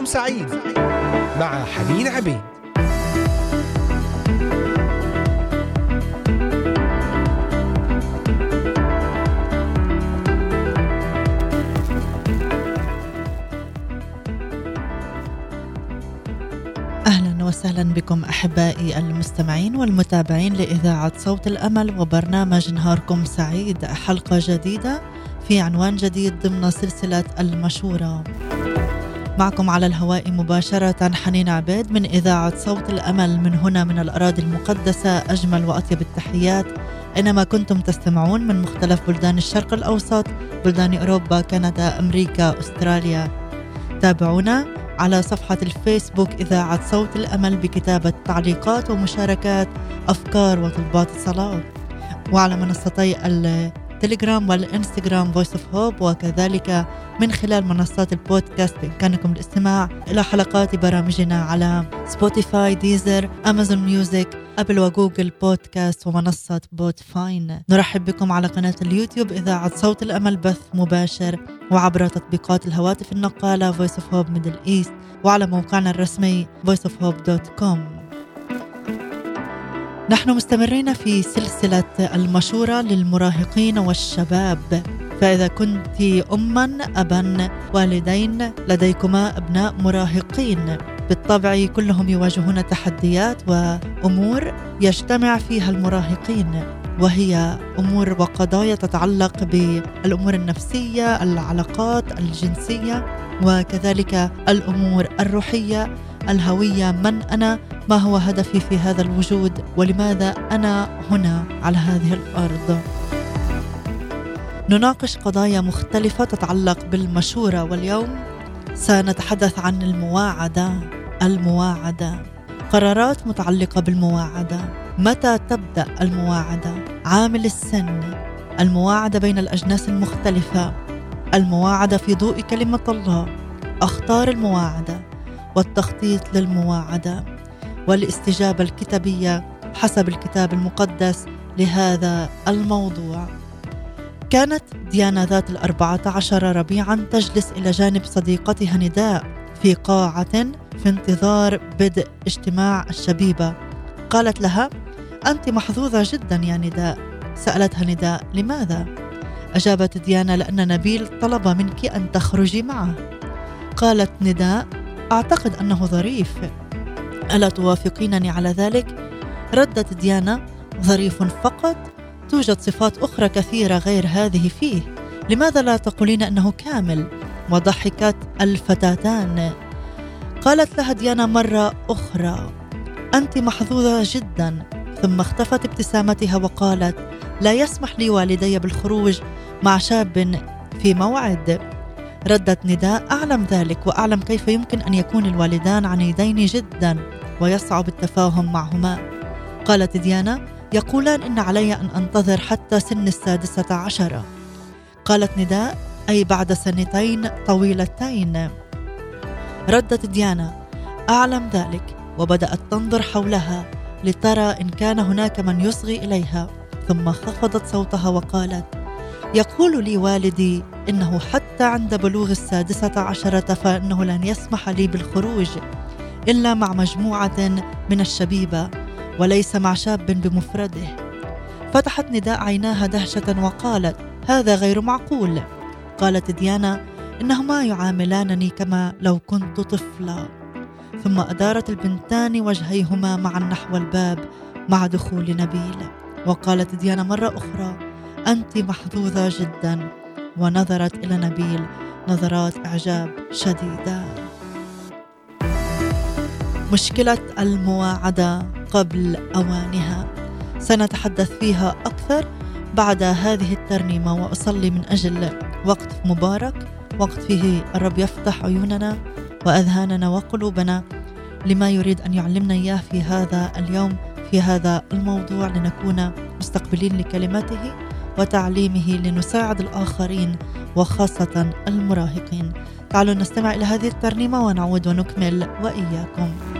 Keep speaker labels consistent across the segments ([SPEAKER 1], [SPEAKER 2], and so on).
[SPEAKER 1] نهاركم سعيد مع حنين عبيد
[SPEAKER 2] وسهلا بكم أحبائي المستمعين والمتابعين لإذاعة صوت الأمل وبرنامج نهاركم سعيد حلقة جديدة في عنوان جديد ضمن سلسلة المشورة. معكم على الهواء مباشرة حنين عبيد من إذاعة صوت الأمل. من هنا من الأراضي المقدسة أجمل وأطيب التحيات. اينما كنتم تستمعون من مختلف بلدان الشرق الأوسط، بلدان أوروبا، كندا، أمريكا، أستراليا. تابعونا على صفحة الفيسبوك إذاعة صوت الأمل بكتابة تعليقات ومشاركات أفكار وطلبات الصلاة. وعلى منصتي التليجرام والإنستغرام Voice of Hope وكذلك من خلال منصات البودكاست بإمكانكم الاستماع إلى حلقات برامجنا على Spotify Deezer Amazon Music Apple و Google Podcast ومنصة Podvine نرحب بكم على قناة اليوتيوب إذاعة صوت الأمل بث مباشر وعبر تطبيقات الهواتف النقالة Voice of Hope Middle East وعلى موقعنا الرسمي voiceofhope.com نحن مستمرين في سلسلة المشورة للمراهقين والشباب. فإذا كنت أما أبا والدين لديكما أبناء مراهقين. بالطبع كلهم يواجهون تحديات وأمور يجتمع فيها المراهقين وهي أمور وقضايا تتعلق بالأمور النفسية، العلاقات الجنسية وكذلك الأمور الروحية، الهويه، من أنا؟ ما هو هدفي في هذا الوجود؟ ولماذا أنا هنا على هذه الأرض؟ نناقش قضايا مختلفة تتعلق بالمشورة واليوم. سنتحدث عن المواعدة، المواعدة، قرارات متعلقة بالمواعدة، متى تبدأ المواعدة؟ عامل السن. المواعدة بين الأجناس المختلفة. المواعدة في ضوء كلمة الله. اخطار المواعدة. والتخطيط للمواعدة والاستجابة الكتابية حسب الكتاب المقدس لهذا الموضوع. كانت ديانا ذات الأربعة عشر ربيعا تجلس إلى جانب صديقتها نداء في قاعة في انتظار بدء اجتماع الشبيبة. قالت لها أنت محظوظة جدا يا نداء. سألتها نداء لماذا؟ أجابت ديانا لأن نبيل طلب منك أن تخرجي معه. قالت نداء أعتقد أنه ظريف. ألا توافقينني على ذلك؟ ردت ديانا ظريف فقط. توجد صفات أخرى كثيرة غير هذه فيه. لماذا لا تقولين أنه كامل؟ وضحكت الفتاتان. قالت لها ديانا مرة أخرى أنت محظوظة جدا. ثم اختفت ابتسامتها وقالت لا يسمح لي والدي بالخروج مع شاب في موعد. ردت نداء أعلم ذلك وأعلم كيف يمكن أن يكون الوالدان عنيدين جدا ويصعب التفاهم معهما. قالت ديانا يقولان إن علي أن أنتظر حتى سن السادسة عشرة. قالت نداء أي بعد سنتين طويلتين. ردت ديانا أعلم ذلك وبدأت تنظر حولها لترى إن كان هناك من يصغي إليها ثم خفضت صوتها وقالت يقول لي والدي إنه حتى عند بلوغ السادسة عشرة فإنه لن يسمح لي بالخروج إلا مع مجموعة من الشبيبة وليس مع شاب بمفرده. فتحت نداء عيناها دهشة وقالت هذا غير معقول. قالت ديانا إنهما يعاملانني كما لو كنت طفلا. ثم أدارت البنتان وجهيهما معا نحو الباب مع دخول نبيل. وقالت ديانا مرة أخرى أنت محظوظة جدا ونظرت إلى نبيل نظرات إعجاب شديدة. مشكلة المواعدة قبل أوانها. سنتحدث فيها أكثر بعد هذه الترنيمة وأصلي من أجل وقت مبارك. وقت فيه الرب يفتح عيوننا وأذهاننا وقلوبنا لما يريد أن يعلمنا إياه في هذا اليوم في هذا الموضوع لنكون مستقبلين لكلمته وتعليمه لنساعد الآخرين وخاصة المراهقين. تعالوا نستمع إلى هذه الترنيمة ونعود ونكمل وإياكم.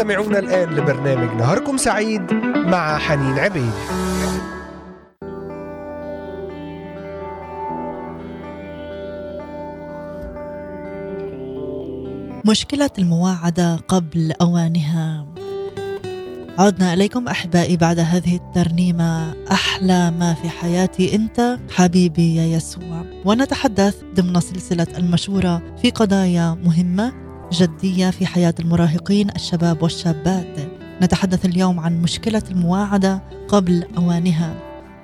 [SPEAKER 1] تستمعون الآن لبرنامج نهاركم سعيد مع حنين عبيد.
[SPEAKER 2] مشكلة المواعدة قبل أوانها. عدنا إليكم أحبائي بعد هذه الترنيمة. أحلى ما في حياتي أنت حبيبي يا يسوع. ونتحدث ضمن سلسلة المشورة في قضايا مهمة جدية في حياة المراهقين الشباب والشابات. نتحدث اليوم عن مشكلة المواعدة قبل أوانها.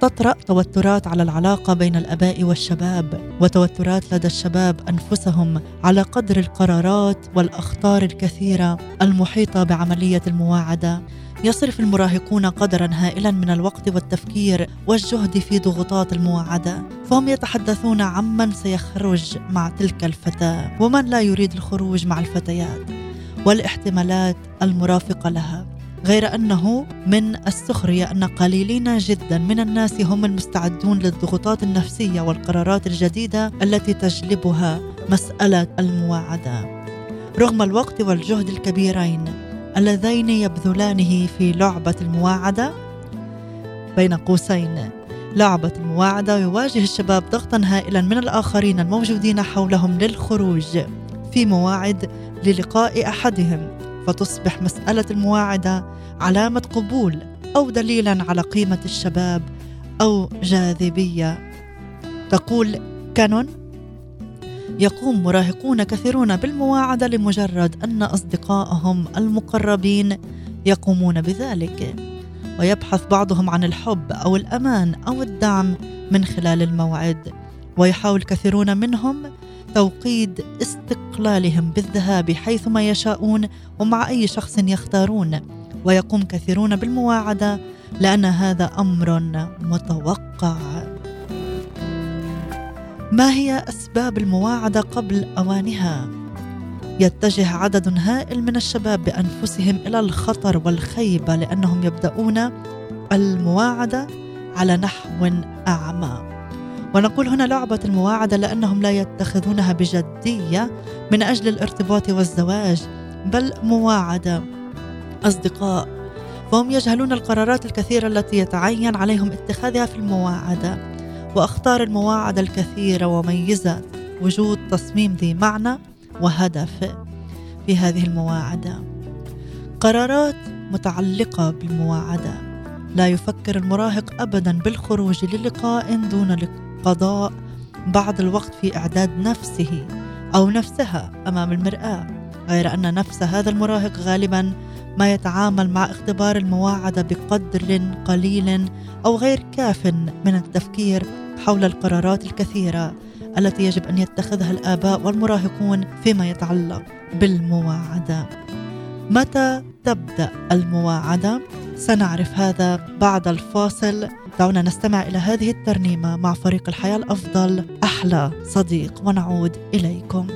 [SPEAKER 2] تطرأ توترات على العلاقة بين الآباء والشباب وتوترات لدى الشباب أنفسهم على قدر القرارات والأخطار الكثيرة المحيطة بعملية المواعدة. يصرف المراهقون قدرا هائلا من الوقت والتفكير والجهد في ضغوطات المواعده فهم يتحدثون عمن سيخرج مع تلك الفتاة ومن لا يريد الخروج مع الفتيات والاحتمالات المرافقة لها غير أنه من السخرية أن قليلين جدا من الناس هم المستعدون للضغوطات النفسية والقرارات الجديدة التي تجلبها مسألة المواعدة. رغم الوقت والجهد الكبيرين اللذين يبذلانه في لعبة المواعدة. بين قوسين لعبة المواعدة يواجه الشباب ضغطا هائلا من الآخرين الموجودين حولهم للخروج في مواعد للقاء أحدهم فتصبح مسألة المواعدة علامة قبول أو دليلا على قيمة الشباب أو جاذبية. تقول كانون؟ يقوم مراهقون كثيرون بالمواعدة لمجرد أن أصدقائهم المقربين يقومون بذلك. ويبحث بعضهم عن الحب أو الأمان أو الدعم من خلال الموعد. ويحاول كثيرون منهم توقيد استقلالهم بالذهاب حيثما يشاءون ومع أي شخص يختارون. ويقوم كثيرون بالمواعدة لأن هذا أمر متوقع. ما هي أسباب المواعدة قبل أوانها؟ يتجه عدد هائل من الشباب بأنفسهم إلى الخطر والخيبة لأنهم يبدأون المواعدة على نحو أعمى. ونقول هنا لعبة المواعدة لأنهم لا يتخذونها بجدية من أجل الارتباط والزواج بل مواعدة. أصدقاء فهم يجهلون القرارات الكثيرة التي يتعين عليهم اتخاذها في المواعدة. واختار المواعده الكثيرة وميزه وجود تصميم ذي معنى وهدف في هذه المواعدة. قرارات متعلقة بالمواعدة. لا يفكر المراهق ابدا بالخروج للقاء دون قضاء بعض الوقت في إعداد نفسه أو نفسها أمام المرآة. غير أن نفس هذا المراهق غالبا ما يتعامل مع اختبار المواعده بقدر قليل أو غير كاف من التفكير حول القرارات الكثيرة التي يجب أن يتخذها الآباء والمراهقون فيما يتعلق بالمواعدة. متى تبدأ المواعدة؟ سنعرف هذا بعد الفاصل. دعونا نستمع إلى هذه الترنيمة مع فريق
[SPEAKER 3] الحياة الأفضل. أحلى صديق ونعود إليكم.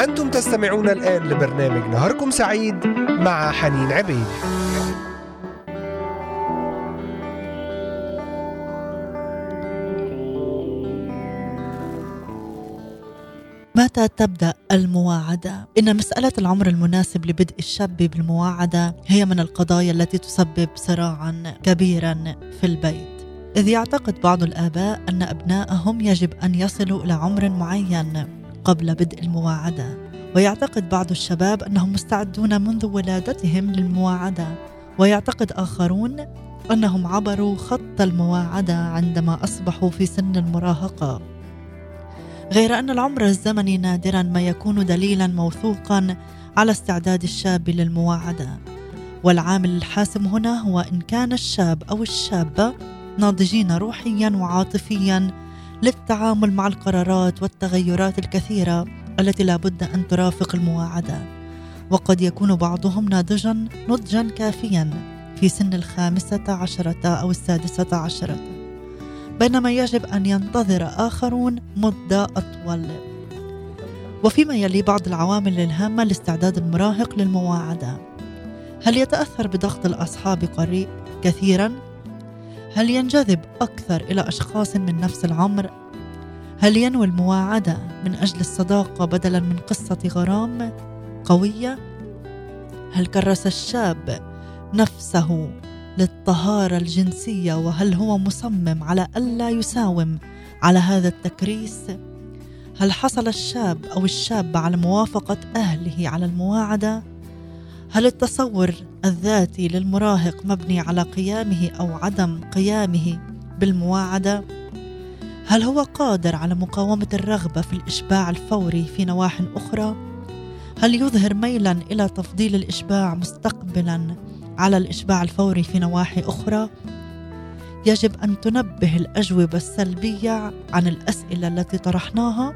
[SPEAKER 1] أنتم تستمعون الآن لبرنامج نهاركم سعيد مع حنين عبيد.
[SPEAKER 2] متى تبدأ المواعدة؟ إن مسألة العمر المناسب لبدء الشاب بالمواعدة هي من القضايا التي تسبب صراعا كبيرا في البيت. إذ يعتقد بعض الآباء أن أبنائهم يجب أن يصلوا إلى عمر معين. قبل بدء المواعدة. ويعتقد بعض الشباب أنهم مستعدون منذ ولادتهم للمواعدة. ويعتقد آخرون أنهم عبروا خط المواعدة عندما أصبحوا في سن المراهقة. غير أن العمر الزمني نادرا ما يكون دليلا موثوقا على استعداد الشاب للمواعدة. والعامل الحاسم هنا هو إن كان الشاب أو الشابة ناضجين روحيا وعاطفيا للتعامل مع القرارات والتغيرات الكثيرة التي لا بد أن ترافق المواعدة. وقد يكون بعضهم ناضجا نضجا كافيا في سن الخامسة عشرة أو السادسة عشرة. بينما يجب أن ينتظر آخرون مدة أطول. وفيما يلي بعض العوامل الهامة لاستعداد المراهق للمواعدة. هل يتأثر بضغط الأصحاب قريب كثيرا؟ هل ينجذب أكثر إلى أشخاص من نفس العمر هل ينوي المواعدة من أجل الصداقة بدلا من قصة غرام قوية هل كرس الشاب نفسه للطهارة الجنسية وهل هو مصمم على ألا يساوم على هذا التكريس؟ هل حصل الشاب أو الشابة على موافقة أهله على المواعدة؟ هل التصور الذاتي للمراهق مبني على قيامه أو عدم قيامه بالمواعدة؟ هل هو قادر على مقاومة الرغبة في الإشباع الفوري في نواح أخرى؟ هل يظهر ميلا إلى تفضيل الإشباع مستقبلا على الإشباع الفوري في نواحي أخرى يجب أن تنبه الأجوبة السلبية عن الأسئلة التي طرحناها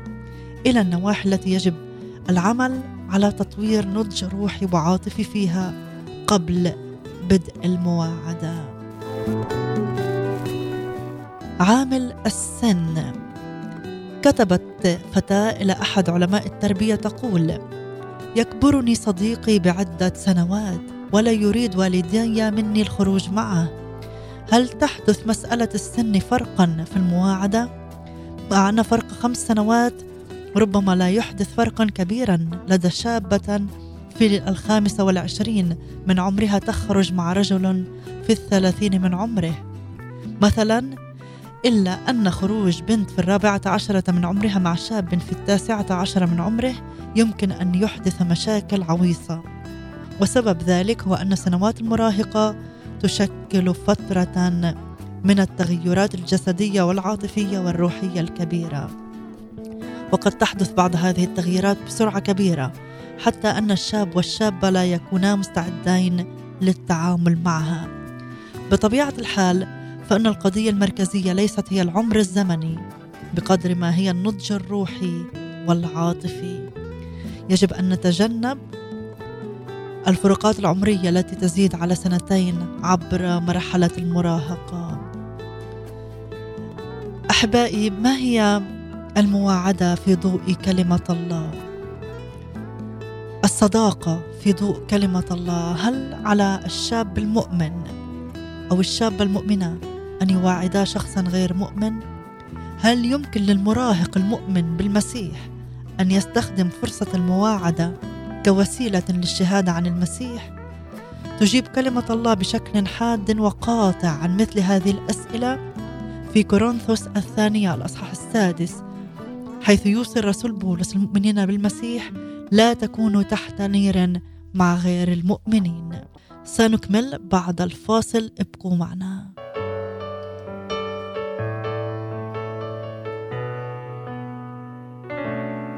[SPEAKER 2] إلى النواحي التي يجب العمل على تطوير نضج روحي وعاطفي فيها قبل بدء المواعدة. عامل السن. كتبت فتاة إلى أحد علماء التربية تقول يكبرني صديقي بعدة سنوات ولا يريد والدي مني الخروج معه. هل تحدث مسألة السن فرقا في المواعدة؟ مع أن فرق خمس سنوات ربما لا يحدث فرقا كبيرا لدى شابة في الخامسة والعشرين من عمرها تخرج مع رجل في الثلاثين من عمره. مثلا إلا أن خروج بنت في الرابعة عشرة من عمرها مع شاب في التاسعة عشرة من عمره يمكن أن يحدث مشاكل عويصة. وسبب ذلك هو أن سنوات المراهقة تشكل فترة من التغيرات الجسدية والعاطفية والروحية الكبيرة. وقد تحدث بعض هذه التغييرات بسرعة كبيرة حتى أن الشاب والشابة لا يكونا مستعدين للتعامل معها. بطبيعة الحال فإن القضية المركزية ليست هي العمر الزمني بقدر ما هي النضج الروحي والعاطفي. يجب أن نتجنب الفروقات العمرية التي تزيد على سنتين عبر مرحلة المراهقة. أحبائي ما هي المواعدة في ضوء كلمة الله؟ الصداقة في ضوء كلمة الله هل على الشاب المؤمن أو الشابة المؤمنة أن يواعدا شخصا غير مؤمن؟ هل يمكن للمراهق المؤمن بالمسيح أن يستخدم فرصة المواعدة كوسيلة للشهادة عن المسيح؟ تجيب كلمة الله بشكل حاد وقاطع عن مثل هذه الأسئلة في كورنثوس الثانية الأصحاح السادس حيث يوصي الرسول بولس المؤمنين بالمسيح لا تكونوا تحت نير مع غير المؤمنين. سنكمل بعد الفاصل ابقوا معنا.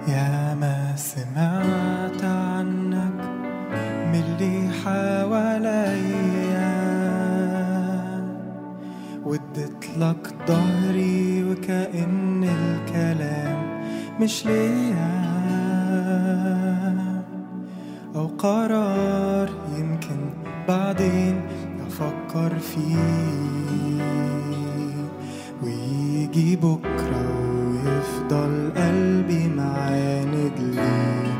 [SPEAKER 4] يا ما سمعت عنك من اللي حواليا. ودت لك ظهري وكأن الكلام. مش ليا أو قرار يمكن بعدين أفكر فيه. ويجي بكرة ويفضل قلبي معاند ليه.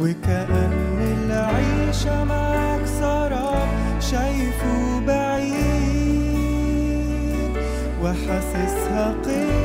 [SPEAKER 4] وكأن العيشة معاك سراب شايفه بعيد. وحاسسها قيد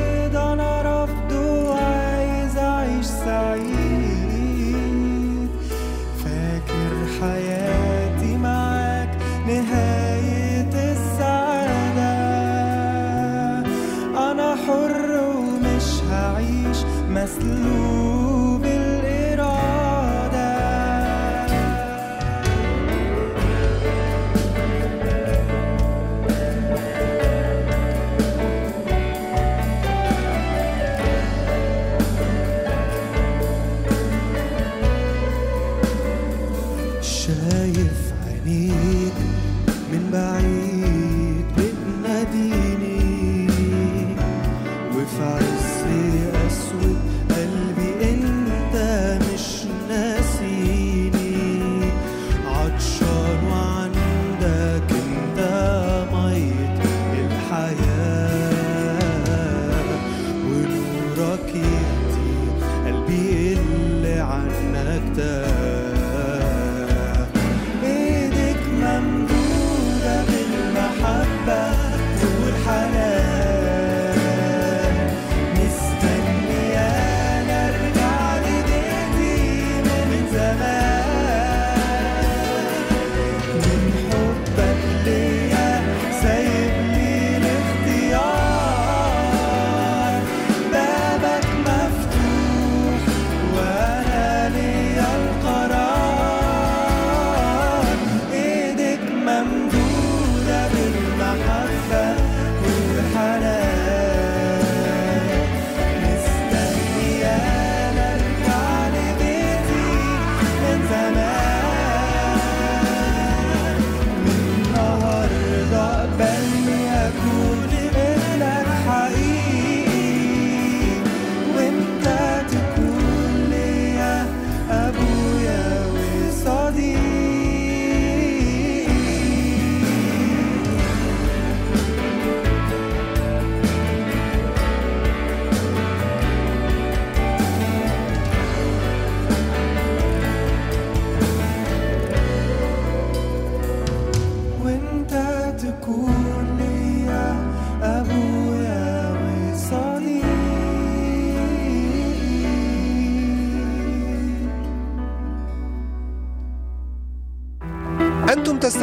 [SPEAKER 1] harder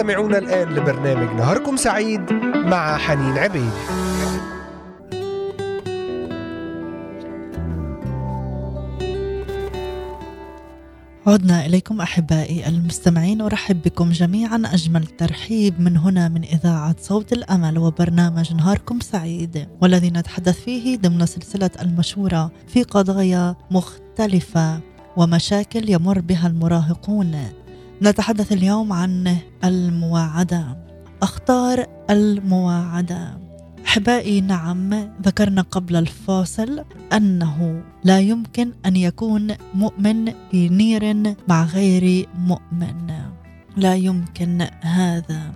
[SPEAKER 1] تستمعون الآن لبرنامج نهاركم سعيد مع حنين عبيد.
[SPEAKER 2] عدنا إليكم أحبائي المستمعين أرحب بكم جميعا. أجمل ترحيب من هنا من إذاعة صوت الأمل وبرنامج نهاركم سعيد والذي نتحدث فيه ضمن سلسلة المشورة في قضايا مختلفة ومشاكل يمر بها المراهقون. نتحدث اليوم عن المواعدة. أخطار المواعدة. أحبائي نعم ذكرنا قبل الفاصل أنه لا يمكن أن يكون مؤمن في نير مع غير مؤمن. لا يمكن هذا.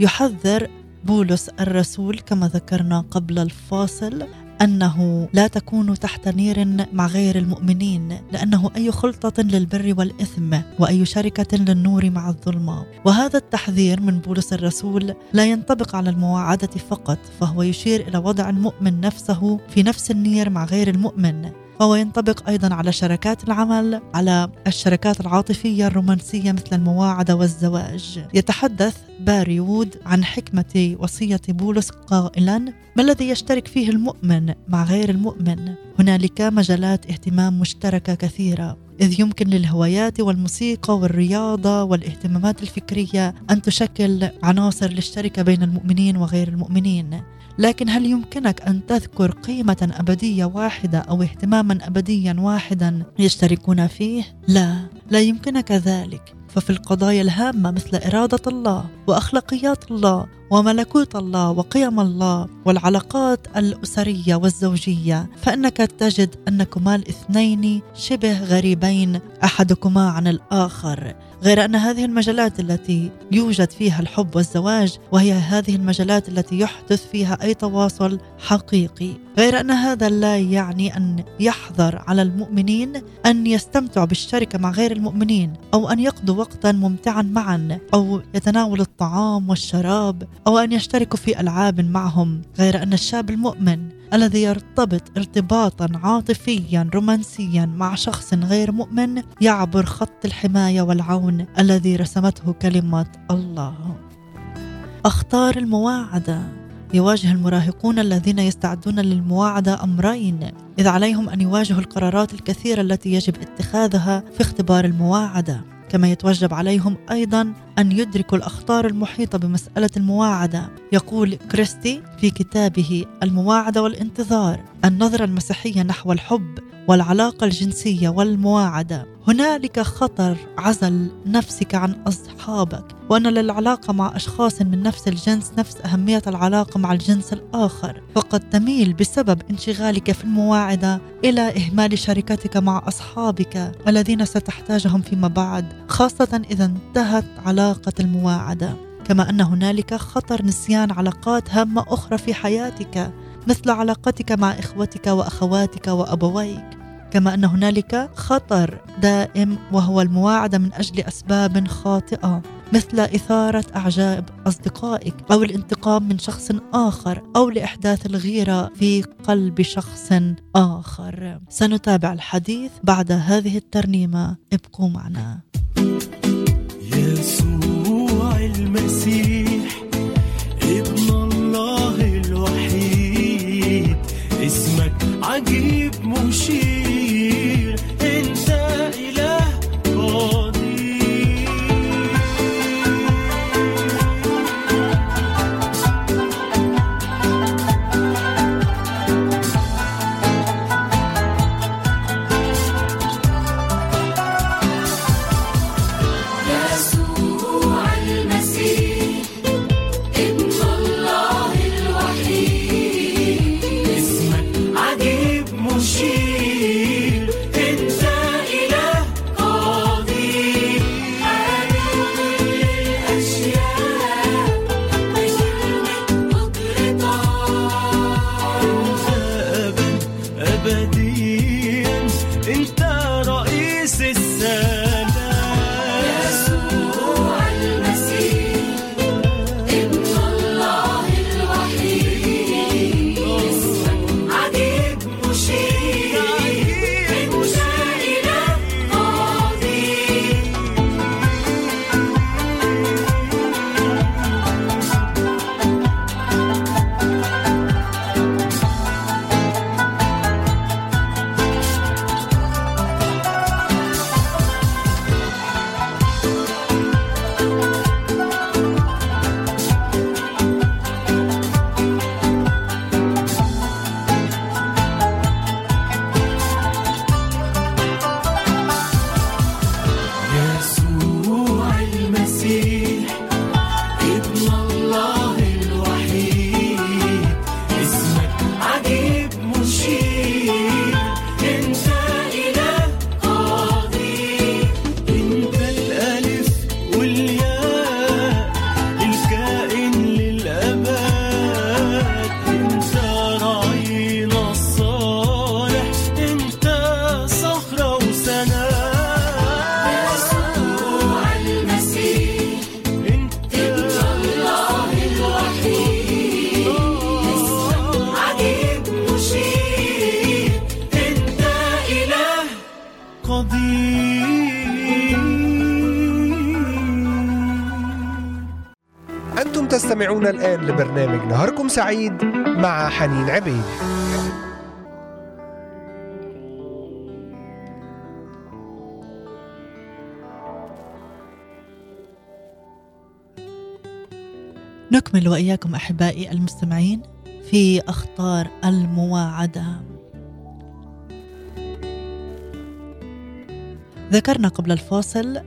[SPEAKER 2] يحذر بولس الرسول كما ذكرنا قبل الفاصل أنه لا تكونوا تحت نير مع غير المؤمنين لأنه أي خلطة للبر والإثم وأي شركة للنور مع الظلمه وهذا التحذير من بولس الرسول لا ينطبق على المواعدة فقط فهو يشير إلى وضع المؤمن نفسه في نفس النير مع غير المؤمن. فهو ينطبق أيضا على شركات العمل على الشركات العاطفية الرومانسية مثل المواعدة والزواج. يتحدث باري وود عن حكمة وصية بولس قائلا ما الذي يشترك فيه المؤمن مع غير المؤمن؟ هنالك مجالات اهتمام مشتركة كثيرة إذ يمكن للهوايات والموسيقى والرياضة والاهتمامات الفكرية أن تشكل عناصر للشركة بين المؤمنين وغير المؤمنين. لكن هل يمكنك أن تذكر قيمة أبدية واحدة أو اهتماما أبديا واحدا يشتركون فيه؟ لا لا يمكنك ذلك. ففي القضايا الهامة مثل إرادة الله وأخلاقيات الله وملكوت الله وقيم الله والعلاقات الأسرية والزوجية فإنك تجد أنكما الاثنين شبه غريبين أحدكما عن الآخر. غير أن هذه المجالات التي يوجد فيها الحب والزواج وهي هذه المجالات التي يحدث فيها أي تواصل حقيقي. غير أن هذا لا يعني أن يحظر على المؤمنين أن يستمتعوا بالشركة مع غير المؤمنين أو أن يقضوا وقتا ممتعا معا أو يتناولوا الطعام والشراب. أو أن يشتركوا في ألعاب معهم غير أن الشاب المؤمن الذي يرتبط ارتباطا عاطفيا رومانسيا مع شخص غير مؤمن يعبر خط الحماية والعون الذي رسمته كلمة الله. أخطار المواعدة. يواجه المراهقون الذين يستعدون للمواعدة أمرين. إذ عليهم أن يواجهوا القرارات الكثيرة التي يجب اتخاذها في اختبار المواعدة. كما يتوجب عليهم أيضا أن يدركوا الأخطار المحيطة بمسألة المواعدة. يقول كريستي في كتابه المواعدة والانتظار النظره المسيحيه نحو الحب والعلاقة الجنسية والمواعدة. هنالك خطر عزل نفسك عن أصحابك وأن للعلاقة مع أشخاص من نفس الجنس نفس أهمية العلاقة مع الجنس الآخر. فقد تميل بسبب انشغالك في المواعدة إلى إهمال شركتك مع أصحابك الذين ستحتاجهم فيما بعد خاصة إذا انتهت علاقة المواعدة. كما أن هنالك خطر نسيان علاقات هامة أخرى في حياتك مثل علاقتك مع إخوتك وأخواتك وأبويك. كما أن هنالك خطر دائم وهو المواعدة من أجل أسباب خاطئة مثل إثارة أعجاب أصدقائك أو الانتقام من شخص آخر أو لإحداث الغيرة في قلب شخص آخر. سنتابع الحديث بعد هذه الترنيمة. ابقوا معنا.
[SPEAKER 5] يسوع المسيح ابن الله الوحيد اسمك عجيب مشير.
[SPEAKER 1] تستمعون الآن لبرنامج نهاركم سعيد مع حنين عبيد.
[SPEAKER 2] نكمل وإياكم أحبائي المستمعين في أخطار المواعدة. ذكرنا قبل الفاصل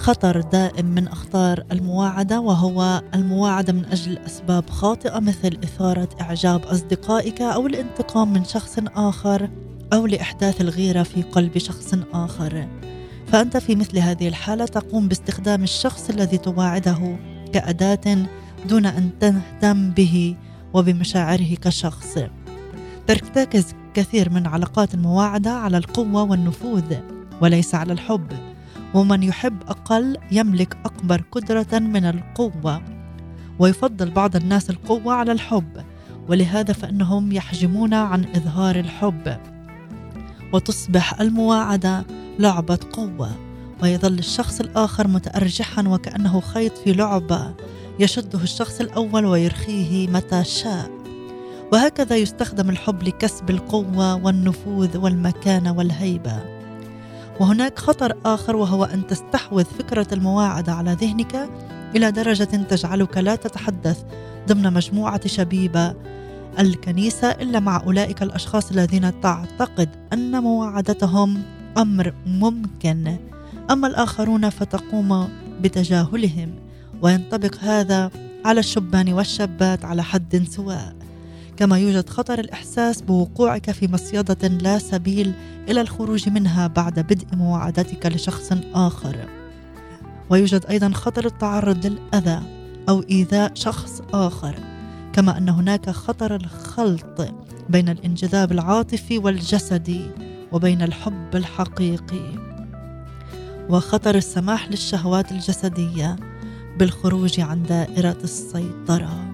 [SPEAKER 2] خطر دائم من أخطار المواعدة وهو المواعدة من أجل أسباب خاطئة مثل إثارة إعجاب أصدقائك أو الانتقام من شخص آخر أو لإحداث الغيرة في قلب شخص آخر. فأنت في مثل هذه الحالة تقوم باستخدام الشخص الذي تواعده كأداة دون أن تهتم به وبمشاعره كشخص. ترتكز كثير من علاقات المواعدة على القوة والنفوذ وليس على الحب. ومن يحب أقل يملك أكبر قدرة من القوة. ويفضل بعض الناس القوة على الحب ولهذا فإنهم يحجمون عن إظهار الحب. وتصبح المواعدة لعبة قوة ويظل الشخص الآخر متأرجحا وكأنه خيط في لعبة يشده الشخص الأول ويرخيه متى شاء. وهكذا يستخدم الحب لكسب القوة والنفوذ والمكانة والهيبة. وهناك خطر آخر وهو أن تستحوذ فكرة المواعدة على ذهنك إلى درجة تجعلك لا تتحدث ضمن مجموعة شبيبة الكنيسة إلا مع أولئك الأشخاص الذين تعتقد أن مواعدتهم أمر ممكن. أما الآخرون فتقوم بتجاهلهم وينطبق هذا على الشبان والشابات على حد سواء. كما يوجد خطر الإحساس بوقوعك في مصيدة لا سبيل إلى الخروج منها بعد بدء مواعدتك لشخص آخر. ويوجد أيضا خطر التعرض للأذى أو إيذاء شخص آخر كما أن هناك خطر الخلط بين الانجذاب العاطفي والجسدي وبين الحب الحقيقي. وخطر السماح للشهوات الجسدية بالخروج عن دائرة السيطرة.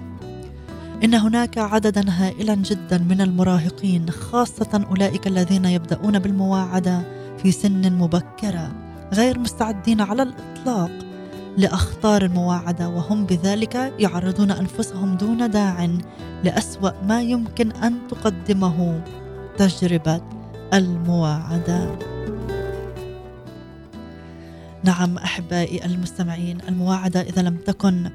[SPEAKER 2] إن هناك عددا هائلا جدا من المراهقين خاصة أولئك الذين يبدأون بالمواعدة في سن مبكرة غير مستعدين على الإطلاق لأخطار المواعدة وهم بذلك يعرضون أنفسهم دون داع لأسوأ ما يمكن أن تقدمه تجربة المواعدة. نعم أحبائي المستمعين المواعدة إذا لم تكن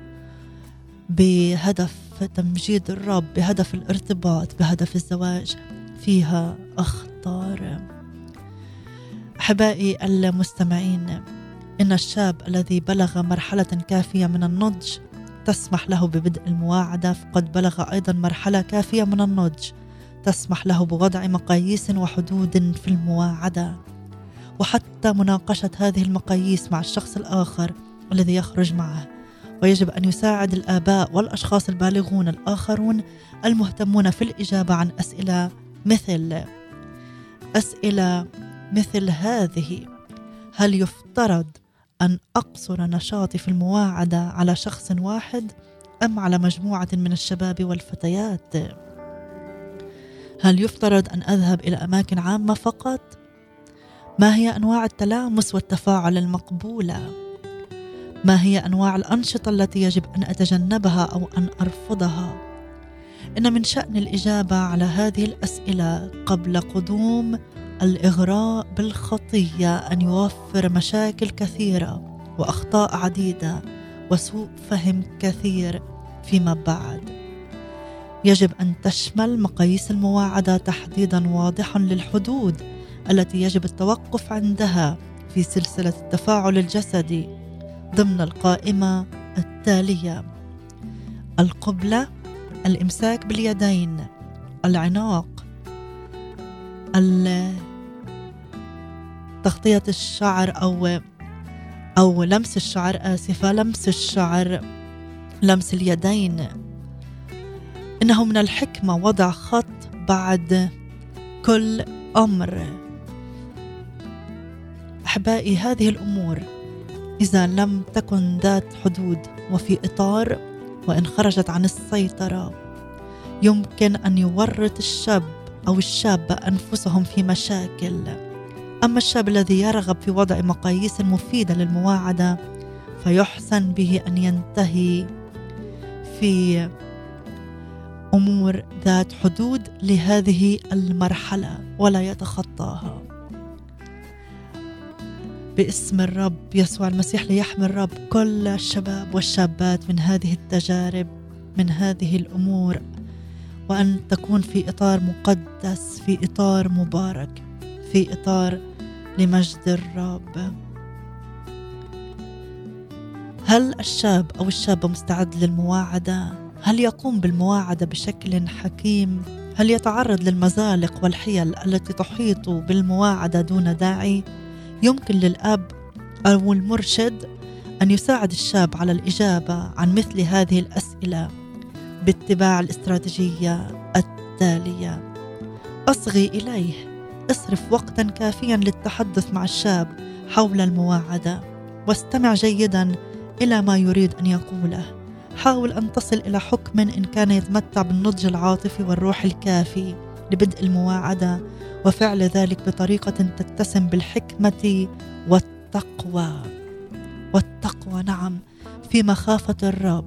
[SPEAKER 2] بهدف تمجيد الرب بهدف الارتباط بهدف الزواج. فيها أخطار. أحبائي المستمعين إن الشاب الذي بلغ مرحلة كافية من النضج تسمح له ببدء المواعدة فقد بلغ أيضا مرحلة كافية من النضج تسمح له بوضع مقاييس وحدود في المواعدة. وحتى مناقشة هذه المقاييس مع الشخص الآخر الذي يخرج معه. ويجب أن يساعد الآباء والأشخاص البالغون الآخرون المهتمون في الإجابة عن أسئلة مثل أسئلة مثل هذه. هل يفترض أن أقصر نشاطي في المواعدة على شخص واحد أم على مجموعة من الشباب والفتيات؟ هل يفترض أن أذهب إلى أماكن عامة فقط؟ ما هي أنواع التلامس والتفاعل المقبولة؟ ما هي أنواع الأنشطة التي يجب أن أتجنبها أو أن أرفضها؟ إن من شأن الإجابة على هذه الأسئلة قبل قدوم الإغراء بالخطية أن يوفر مشاكل كثيرة وأخطاء عديدة وسوء فهم كثير فيما بعد. يجب أن تشمل مقاييس المواعدة تحديدا واضحا للحدود التي يجب التوقف عندها في سلسلة التفاعل الجسدي. ضمن القائمة التالية. القبلة الإمساك باليدين. العناق. تغطية الشعر أو أو لمس الشعر آسفة لمس الشعر. لمس اليدين. إنه من الحكمة وضع خط بعد كل أمر. أحبائي هذه الأمور إذا لم تكن ذات حدود وفي إطار وإن خرجت عن السيطرة يمكن أن يورط الشاب أو الشابة أنفسهم في مشاكل. أما الشاب الذي يرغب في وضع مقاييس مفيدة للمواعدة فيحسن به أن ينتهي في أمور ذات حدود لهذه المرحلة ولا يتخطاها. باسم الرب يسوع المسيح ليحمي الرب. كل الشباب والشابات من هذه التجارب من هذه الأمور وأن تكون في إطار مقدس في إطار مبارك في إطار لمجد الرب. هل الشاب أو الشابة مستعد للمواعدة؟ هل يقوم بالمواعدة بشكل حكيم؟ هل يتعرض للمزالق والحيل التي تحيط بالمواعدة دون داعي؟ يمكن للأب أو المرشد أن يساعد الشاب على الإجابة عن مثل هذه الأسئلة باتباع الاستراتيجية التالية. أصغي إليه اصرف وقتا كافيا للتحدث مع الشاب حول المواعدة واستمع جيدا إلى ما يريد أن يقوله. حاول أن تصل إلى حكم إن كان يتمتع بالنضج العاطفي والروح الكافي. لبدء المواعدة وفعل ذلك بطريقة تتسم بالحكمة والتقوى. والتقوى نعم في مخافة الرب.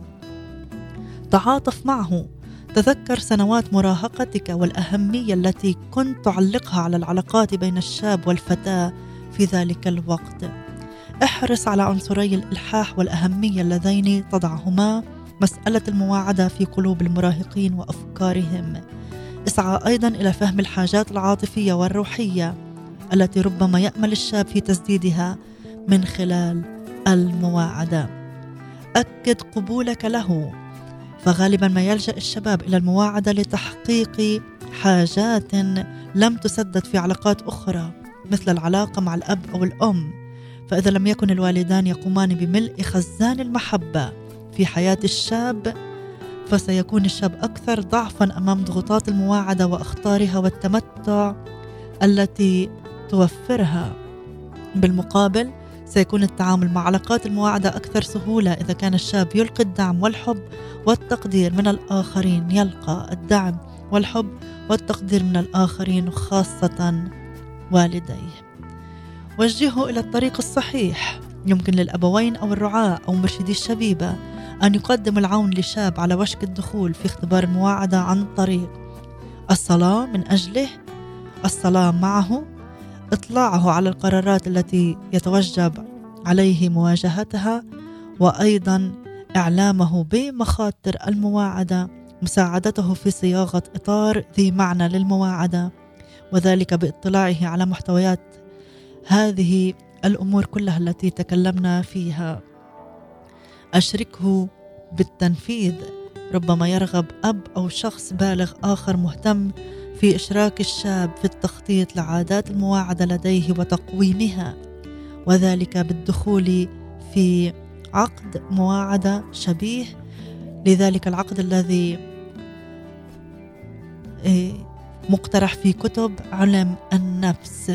[SPEAKER 2] تعاطف معه. تذكر سنوات مراهقتك والأهمية التي كنت تعلقها على العلاقات بين الشاب والفتاة في ذلك الوقت. احرص على عنصري الإلحاح والأهمية اللذين تضعهما. مسألة المواعدة في قلوب المراهقين وأفكارهم. اسعى أيضا إلى فهم الحاجات العاطفية والروحية التي ربما يأمل الشاب في تسديدها من خلال المواعدة. أكد قبولك له. فغالبا ما يلجأ الشباب إلى المواعدة لتحقيق حاجات لم تسدد في علاقات أخرى مثل العلاقة مع الأب أو الأم. فإذا لم يكن الوالدان يقومان بملء خزان المحبة في حياة الشاب فسيكون الشاب أكثر ضعفا أمام ضغوطات المواعدة وأخطارها والتمتع التي توفرها. بالمقابل سيكون التعامل مع علاقات المواعدة أكثر سهولة إذا كان الشاب يلقي الدعم والحب والتقدير من الآخرين يلقى الدعم والحب والتقدير من الآخرين وخاصه والديه. وجهه إلى الطريق الصحيح. يمكن للأبوين أو الرعاة أو مرشدي الشبيبة أن يقدم العون لشاب على وشك الدخول في اختبار المواعدة عن طريق الصلاة من أجله الصلاة معه إطلاعه على القرارات التي يتوجب عليه مواجهتها وأيضا إعلامه بمخاطر المواعدة مساعدته في صياغة إطار ذي معنى للمواعدة وذلك باطلاعه على محتويات هذه الأمور كلها التي تكلمنا فيها. أشركه بالتنفيذ. ربما يرغب أب أو شخص بالغ آخر مهتم في إشراك الشاب في التخطيط لعادات المواعدة لديه وتقويمها وذلك بالدخول في عقد مواعدة شبيه. لذلك العقد الذي إيه، مقترح في كتب علم النفس.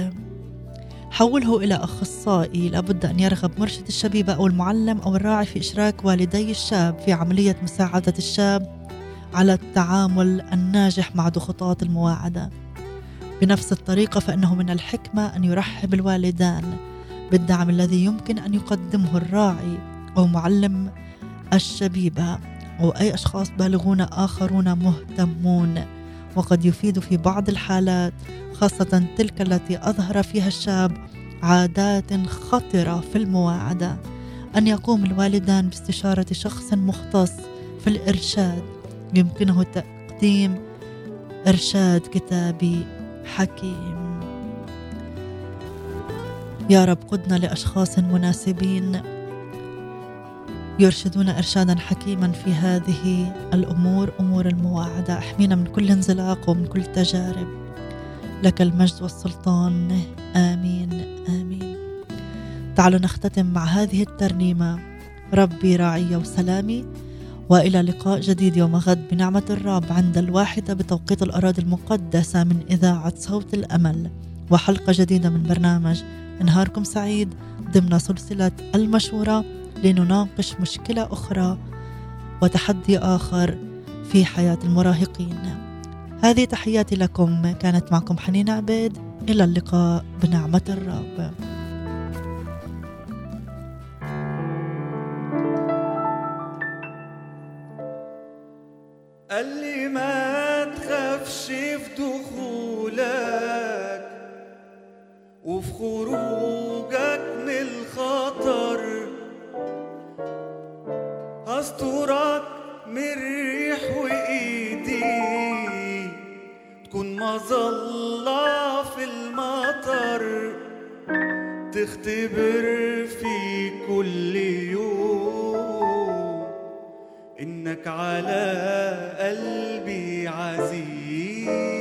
[SPEAKER 2] حوله إلى أخصائي. لابد أن يرغب مرشد الشبيبة أو المعلم أو الراعي في إشراك والدي الشاب في عملية مساعدة الشاب على التعامل الناجح مع ضغوطات المواعدة. بنفس الطريقة فإنه من الحكمة أن يرحب الوالدان بالدعم الذي يمكن أن يقدمه الراعي أو معلم الشبيبة أو أي أشخاص بالغون آخرون مهتمون وقد يفيد في بعض الحالات خاصة تلك التي أظهر فيها الشاب عادات خطرة في المواعدة. أن يقوم الوالدان باستشارة شخص مختص في الإرشاد. يمكنه تقديم إرشاد كتابي حكيم. يا رب قدنا لأشخاص مناسبين. يرشدون إرشادا حكيما في هذه الأمور أمور المواعدة. إحمينا من كل انزلاق ومن كل تجارب. لك المجد والسلطان. آمين آمين. تعالوا نختتم مع هذه الترنيمة. ربي راعي وسلامي وإلى لقاء جديد يوم غد بنعمة الرب عند الواحدة بتوقيت الأراضي المقدسة من إذاعة صوت الأمل. وحلقة جديدة من برنامج نهاركم سعيد ضمن سلسلة المشورة. لنناقش مشكلة أخرى وتحدي آخر في حياة المراهقين. هذه تحياتي لكم كانت معكم حنين عبيد إلى اللقاء بنعمة الرب.
[SPEAKER 4] قال لي ما تخافش في دخولك وفي خروجك من الخطر استورك من ريح وإيدي. تكون مظلة في المطر تختبر في كل يوم. إنك على قلبي عزيز.